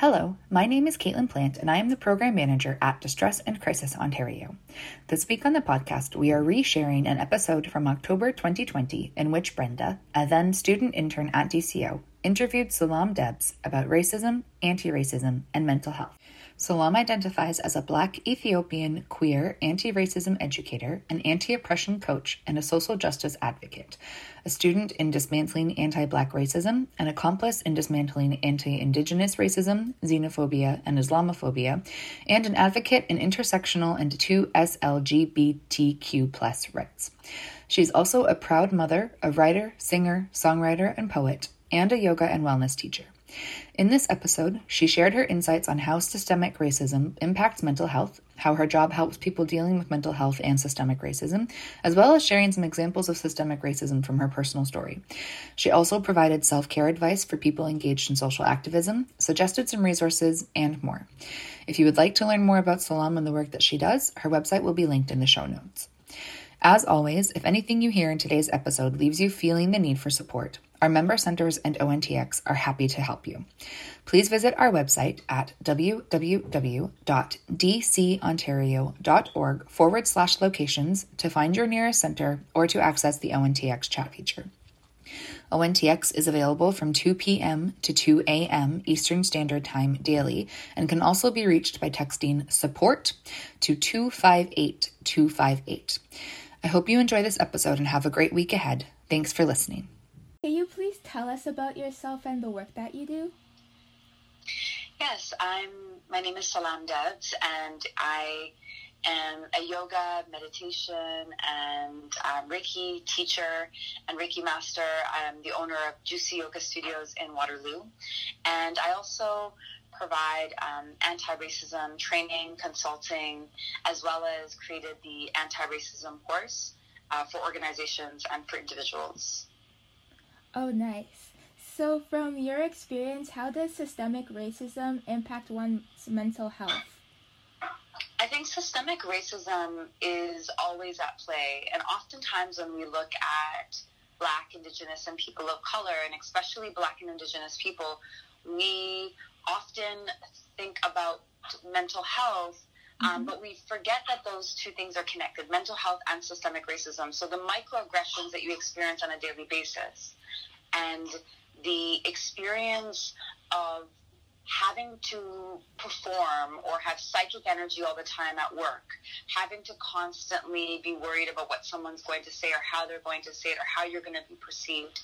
Hello, my name is Caitlin Plant, and I am the Program Manager at Distress and Crisis Ontario. This week on the podcast, we are resharing an episode from October 2020 in which Brenda, a then student intern at DCO, interviewed Salam Debs about racism, anti racism, and mental health. Salam identifies as a Black Ethiopian queer anti racism educator, an anti oppression coach, and a social justice advocate, a student in dismantling anti Black racism, an accomplice in dismantling anti Indigenous racism, xenophobia, and Islamophobia, and an advocate in intersectional and two SLGBTQ plus rights. She's also a proud mother, a writer, singer, songwriter, and poet, and a yoga and wellness teacher. In this episode, she shared her insights on how systemic racism impacts mental health, how her job helps people dealing with mental health and systemic racism, as well as sharing some examples of systemic racism from her personal story. She also provided self care advice for people engaged in social activism, suggested some resources, and more. If you would like to learn more about Salam and the work that she does, her website will be linked in the show notes. As always, if anything you hear in today's episode leaves you feeling the need for support, our member centers and ONTX are happy to help you. Please visit our website at www.dcontario.org forward slash locations to find your nearest center or to access the ONTX chat feature. ONTX is available from 2 p.m. to 2 a.m. Eastern Standard Time daily and can also be reached by texting support to 258 258. I hope you enjoy this episode and have a great week ahead. Thanks for listening. Tell us about yourself and the work that you do? Yes, I'm. My name is Salam Debs, and I am a yoga, meditation, and um, Reiki teacher and Reiki master. I'm the owner of Juicy Yoga Studios in Waterloo, and I also provide um, anti-racism training, consulting, as well as created the anti-racism course uh, for organizations and for individuals. Oh, nice. So, from your experience, how does systemic racism impact one's mental health? I think systemic racism is always at play. And oftentimes, when we look at Black, Indigenous, and people of color, and especially Black and Indigenous people, we often think about mental health um, mm-hmm. but we forget that those two things are connected mental health and systemic racism. So, the microaggressions that you experience on a daily basis and the experience of having to perform or have psychic energy all the time at work, having to constantly be worried about what someone's going to say or how they're going to say it or how you're going to be perceived.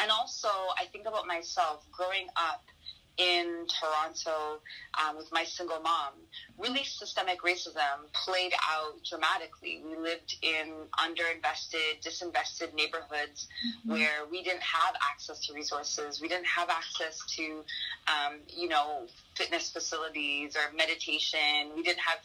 And also, I think about myself growing up in Toronto um, with my single mom, really systemic racism played out dramatically. We lived in underinvested, disinvested neighborhoods mm-hmm. where we didn't have access to resources. We didn't have access to, um, you know, fitness facilities or meditation. We didn't have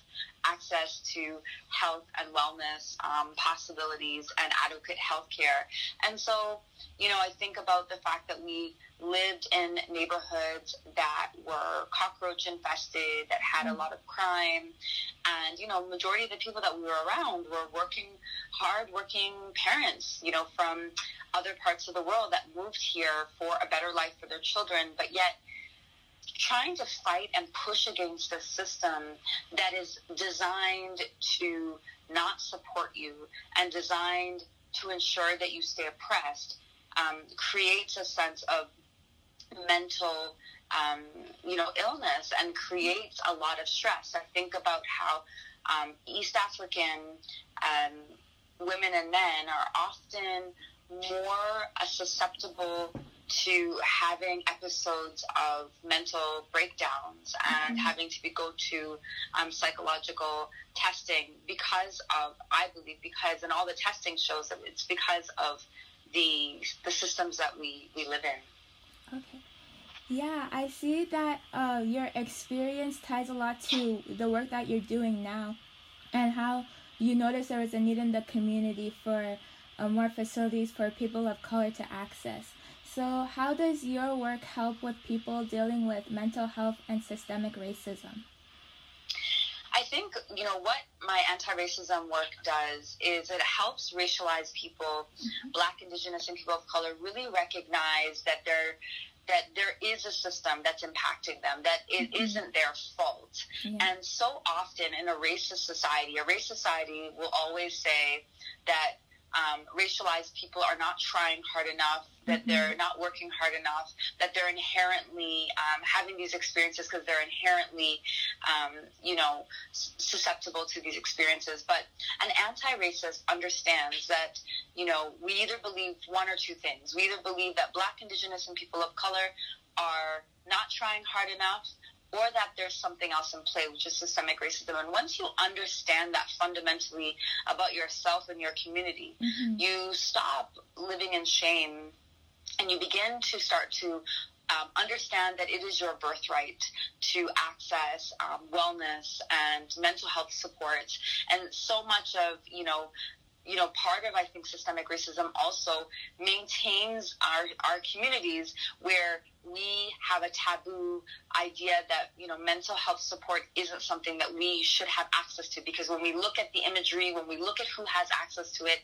access to health and wellness um, possibilities and adequate health care. And so, you know, I think about the fact that we lived in neighborhoods that were cockroach infested, that had a mm. lot of crime. And, you know, majority of the people that we were around were working, hard working parents, you know, from other parts of the world that moved here for a better life for their children, but yet trying to fight and push against a system that is designed to not support you and designed to ensure that you stay oppressed um, creates a sense of mental um, you know illness and creates a lot of stress. I think about how um, east african um, women and men are often more susceptible to having episodes of mental breakdowns and mm-hmm. having to be, go to um, psychological testing because of, I believe, because, and all the testing shows that it's because of the the systems that we, we live in. Okay. Yeah, I see that uh, your experience ties a lot to the work that you're doing now and how you noticed there was a need in the community for uh, more facilities for people of color to access. So, how does your work help with people dealing with mental health and systemic racism? I think, you know, what my anti racism work does is it helps racialized people, mm-hmm. black, indigenous, and people of color really recognize that they're that there is a system that's impacting them, that it Mhm. not their fault. Yeah. And so often in a racist society, a racist society will always say that um, racialized people are not trying hard enough, that Mhm. they're not working hard enough, that they're inherently um, having these experiences because they're inherently, um, you know, susceptible to these experiences. But an anti-racist understands that, you know, we either believe one or two things. We either believe that Black, Indigenous, and people of color are not trying hard enough or that there's something else in play, which is systemic racism. And once you understand that fundamentally about yourself and your community, Mhm. you stop living in shame and you begin to start to um, understand that it is your birthright to access um, wellness and mental health support. And so much of, you know, you know, part of I think systemic racism also maintains our our communities where we have a taboo idea that you know mental health support isn't something that we should have access to because when we look at the imagery, when we look at who has access to it,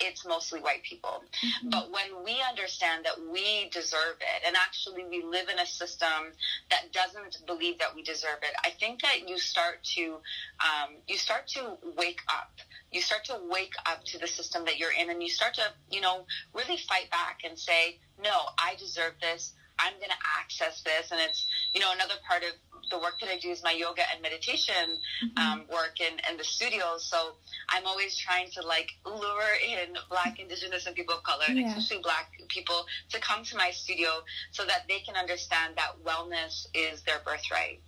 it's mostly white people. Mhm. But when we understand that we deserve it, and actually we live in a system that doesn't believe that we deserve it, I think that you start to um, you start to wake up. You start to wake up to the system that you're in, and you start to you know really fight back and say, no, I deserve this. I'm going to access this, and it's you know another part of the work that I do is my yoga and meditation Mhm. um, work in, in the studios. So I'm always trying to like lure in Black, Indigenous, and people of color, and Yeah. especially Black people, to come to my studio so that they can understand that wellness is their birthright.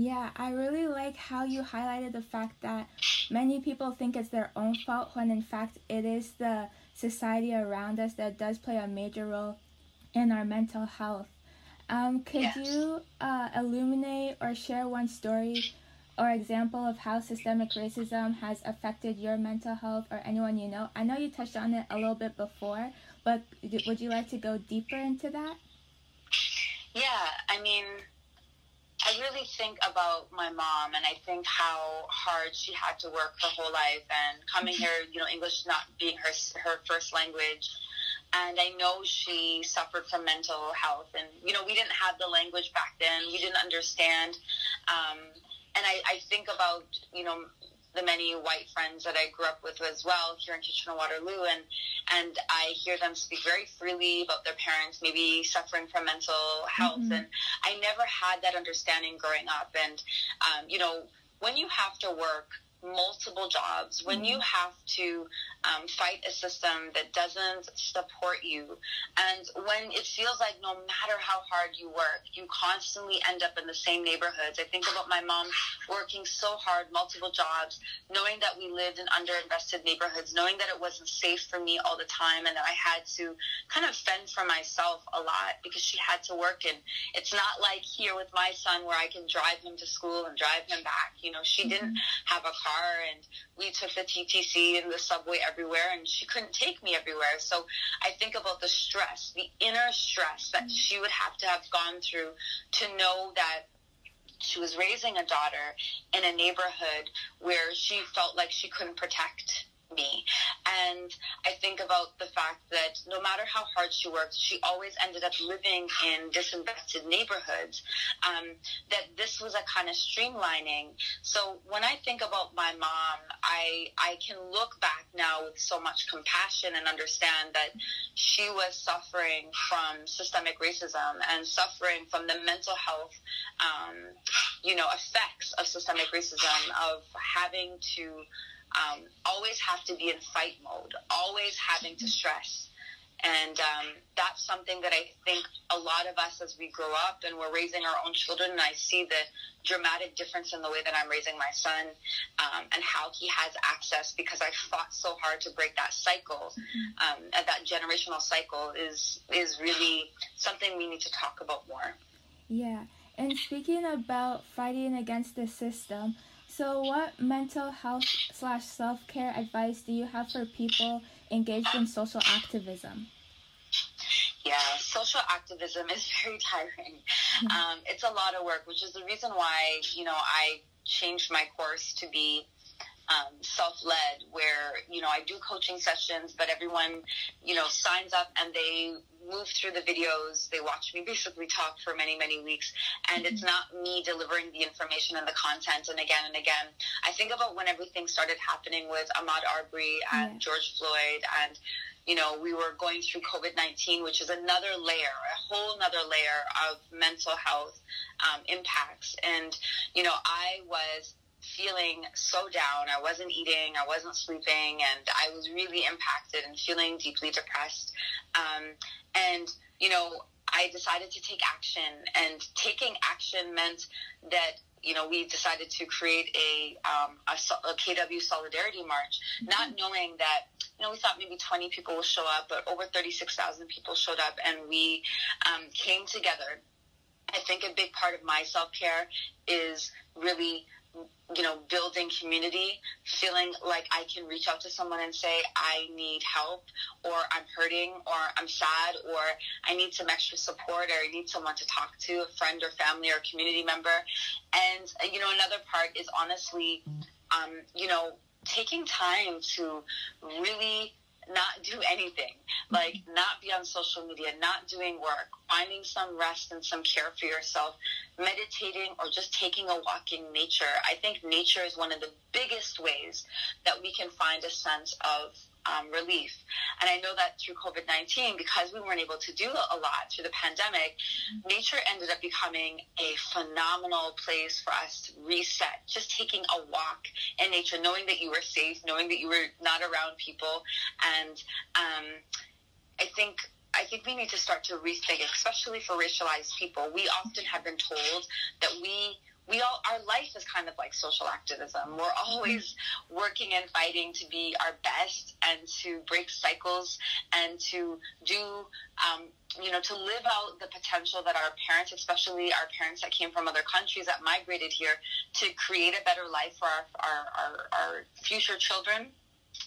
Yeah, I really like how you highlighted the fact that many people think it's their own fault when in fact it is the society around us that does play a major role in our mental health. Um, could Yes. you uh, illuminate or share one story or example of how systemic racism has affected your mental health or anyone you know? I know you touched on it a little bit before, but would you like to go deeper into that? Yeah, I mean, I really think about my mom and I think how hard she had to work her whole life and coming here, you know, English not being her her first language. And I know she suffered from mental health and you know, we didn't have the language back then. We didn't understand um, and I, I think about, you know, the many white friends that I grew up with as well here in Kitchener Waterloo and and I hear them speak very freely about their parents maybe suffering from mental health Mhm. and I never had that understanding growing up and um, you know when you have to work multiple jobs. When you have to um, fight a system that doesn't support you and when it feels like no matter how hard you work you constantly end up in the same neighborhoods. I think about my mom working so hard multiple jobs knowing that we lived in underinvested neighborhoods knowing that it wasn't safe for me all the time and that i had to kind of fend for myself a lot because she had to work. And it's not like here with my son where i can drive him to school and drive him back. You know she didn't have a car and we took the TTC and the subway everywhere and she couldn't take me everywhere. So I think about the stress, the inner stress that mm-hmm. she would have to have gone through to know that she was raising a daughter in a neighborhood where she felt like she couldn't protect me. And I think about the fact that no matter how hard she worked, she always ended up living in disinvested neighborhoods. Um, that this was a kind of streamlining. So when I think about my mom, I I can look back now with so much compassion and understand that she was suffering from systemic racism and suffering from the mental health, um, you know, effects of systemic racism of having to um, always have to be in fight mode, always having to stress. And um, that's something that I think a lot of us, as we grow up and we're raising our own children, and I see the dramatic difference in the way that I'm raising my son um, and how he has access because I fought so hard to break that cycle, um, and that generational cycle is is really something we need to talk about more. Yeah, and speaking about fighting against the system, so what mental health slash self care advice do you have for people engaged in social activism? Yeah, social activism is very tiring. Um, it's a lot of work, which is the reason why you know I changed my course to be um, self-led where you know i do coaching sessions but everyone you know signs up and they move through the videos they watch me basically talk for many many weeks and it's not me delivering the information and the content and again and again i think about when everything started happening with ahmaud arbery and yeah. george floyd and you know, we were going through COVID 19, which is another layer, a whole another layer of mental health um, impacts. And, you know, I was feeling so down. I wasn't eating, I wasn't sleeping, and I was really impacted and feeling deeply depressed. Um, and, you know, I decided to take action, and taking action meant that you know, we decided to create a, um, a, a, KW Solidarity March, mm-hmm. not knowing that, you know, we thought maybe 20 people will show up, but over 36,000 people showed up, and we um, came together. I think a big part of my self care is really you know, building community, feeling like I can reach out to someone and say, I need help, or I'm hurting, or I'm sad, or I need some extra support, or I need someone to talk to, a friend or family or community member. And, you know, another part is honestly, um, you know, taking time to really not do anything, like not be on social media, not doing work, finding some rest and some care for yourself, meditating or just taking a walk in nature. I think nature is one of the biggest ways that we can find a sense of um, relief. And I know that through COVID 19, because we weren't able to do a lot through the pandemic, nature ended up becoming a phenomenal place for us to reset. Just taking a walk in nature, knowing that you were safe, knowing that you were not around people. And um, I think I think we need to start to rethink, especially for racialized people. We often have been told that we we all our life is kind of like social activism. We're always working and fighting to be our best and to break cycles and to do um, you know to live out the potential that our parents, especially our parents that came from other countries that migrated here, to create a better life for our our, our, our future children.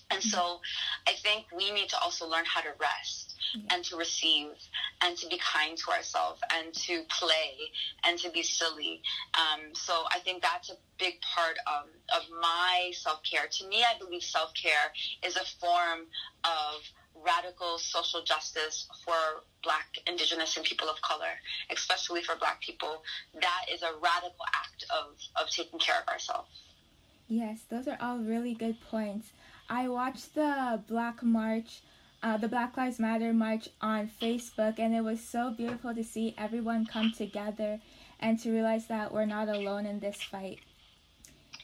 And so I think we need to also learn how to rest and to receive and to be kind to ourselves and to play and to be silly. Um, so I think that's a big part of, of my self care. To me, I believe self care is a form of radical social justice for black indigenous and people of color especially for black people that is a radical act of, of taking care of ourselves yes those are all really good points i watched the black march uh, the Black Lives Matter march on Facebook, and it was so beautiful to see everyone come together and to realize that we're not alone in this fight.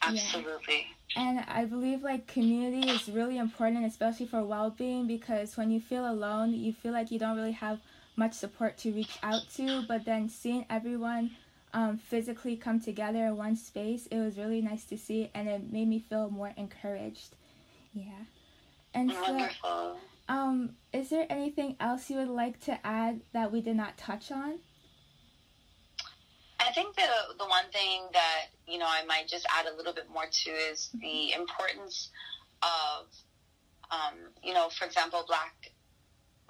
Absolutely. Yeah. And I believe like community is really important, especially for well being, because when you feel alone, you feel like you don't really have much support to reach out to. But then seeing everyone um, physically come together in one space, it was really nice to see, and it made me feel more encouraged. Yeah. And Wonderful. so um, is there anything else you would like to add that we did not touch on? I think the the one thing that you know I might just add a little bit more to is mm-hmm. the importance of um, you know, for example, black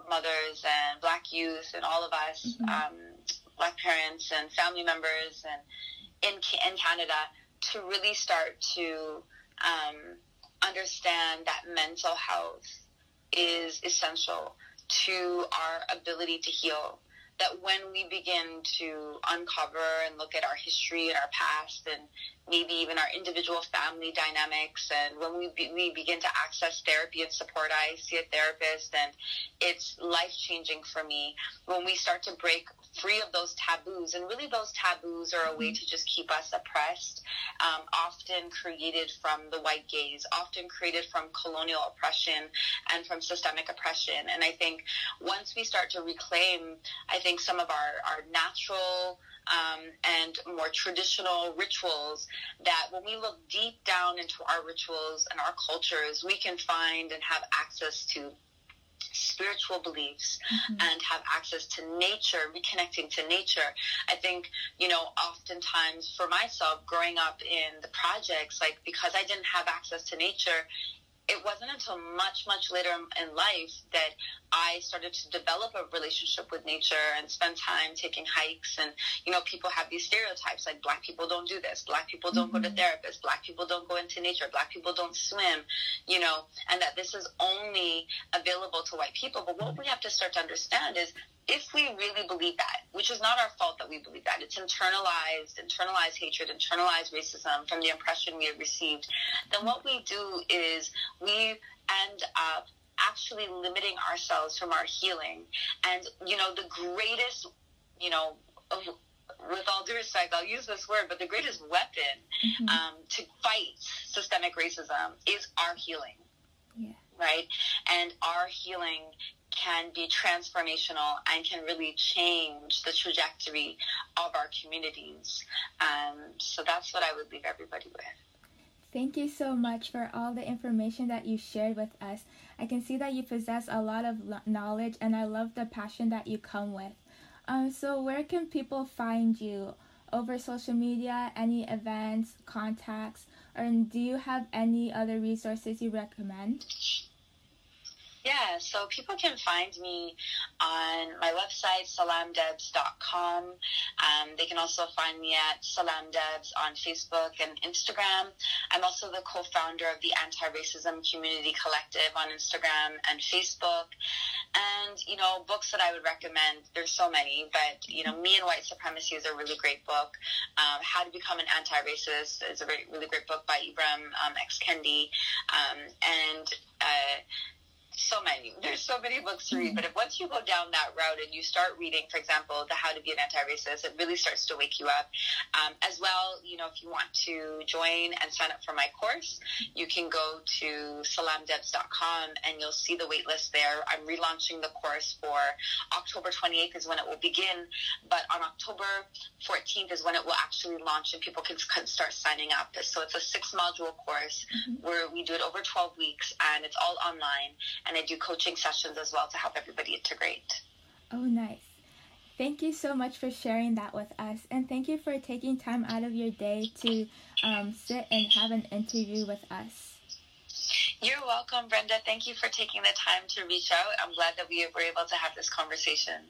mothers and black youth and all of us, mm-hmm. um, black parents and family members and in in Canada to really start to um, understand that mental health is essential to our ability to heal. That when we begin to uncover and look at our history and our past and maybe even our individual family dynamics. And when we, be, we begin to access therapy and support, I see a therapist and it's life changing for me. When we start to break free of those taboos, and really those taboos are a way to just keep us oppressed, um, often created from the white gaze, often created from colonial oppression and from systemic oppression. And I think once we start to reclaim, I think some of our, our natural um, and more traditional rituals that when we look deep down into our rituals and our cultures, we can find and have access to spiritual beliefs mm-hmm. and have access to nature, reconnecting to nature. I think, you know, oftentimes for myself growing up in the projects, like because I didn't have access to nature, it wasn't until much, much later in life that I started to develop a relationship with nature and spend time taking hikes. And, you know, people have these stereotypes like black people don't do this, black people don't mm-hmm. go to mm-hmm. therapists, black people don't go into nature, black people don't swim, you know, and that this is only available to white people. But what we have to start to understand is if we really believe that, which is not our fault that we believe that, it's internalized, internalized hatred, internalized racism from the impression we have received, then what we do is we end up actually limiting ourselves from our healing. And, you know, the greatest, you know, with all due respect, I'll use this word, but the greatest weapon mm-hmm. um, to fight systemic racism is our healing. Yeah. Right? And our healing can be transformational and can really change the trajectory of our communities. Um, so that's what I would leave everybody with. Thank you so much for all the information that you shared with us. I can see that you possess a lot of knowledge, and I love the passion that you come with. Um, so, where can people find you? Over social media, any events, contacts, or do you have any other resources you recommend? Yeah, so people can find me on my website, salamdebs.com. Um, they can also find me at salamdebs on Facebook and Instagram. I'm also the co-founder of the Anti-Racism Community Collective on Instagram and Facebook. And, you know, books that I would recommend, there's so many, but, you know, Me and White Supremacy is a really great book. Um, How to Become an Anti-Racist is a really great book by Ibram um, X. Kendi. Um, and, uh, so many. There's so many books to read, but if once you go down that route and you start reading, for example, the How to Be an Anti-Racist, it really starts to wake you up. Um, as well, you know, if you want to join and sign up for my course, you can go to salamdebs.com and you'll see the waitlist there. I'm relaunching the course for October 28th is when it will begin, but on October 14th is when it will actually launch and people can, can start signing up. So it's a six module course mm-hmm. where we do it over 12 weeks and it's all online and I do coaching sessions as well to help everybody integrate. Oh, nice. Thank you so much for sharing that with us, and thank you for taking time out of your day to um, sit and have an interview with us. You're welcome, Brenda. Thank you for taking the time to reach out. I'm glad that we were able to have this conversation.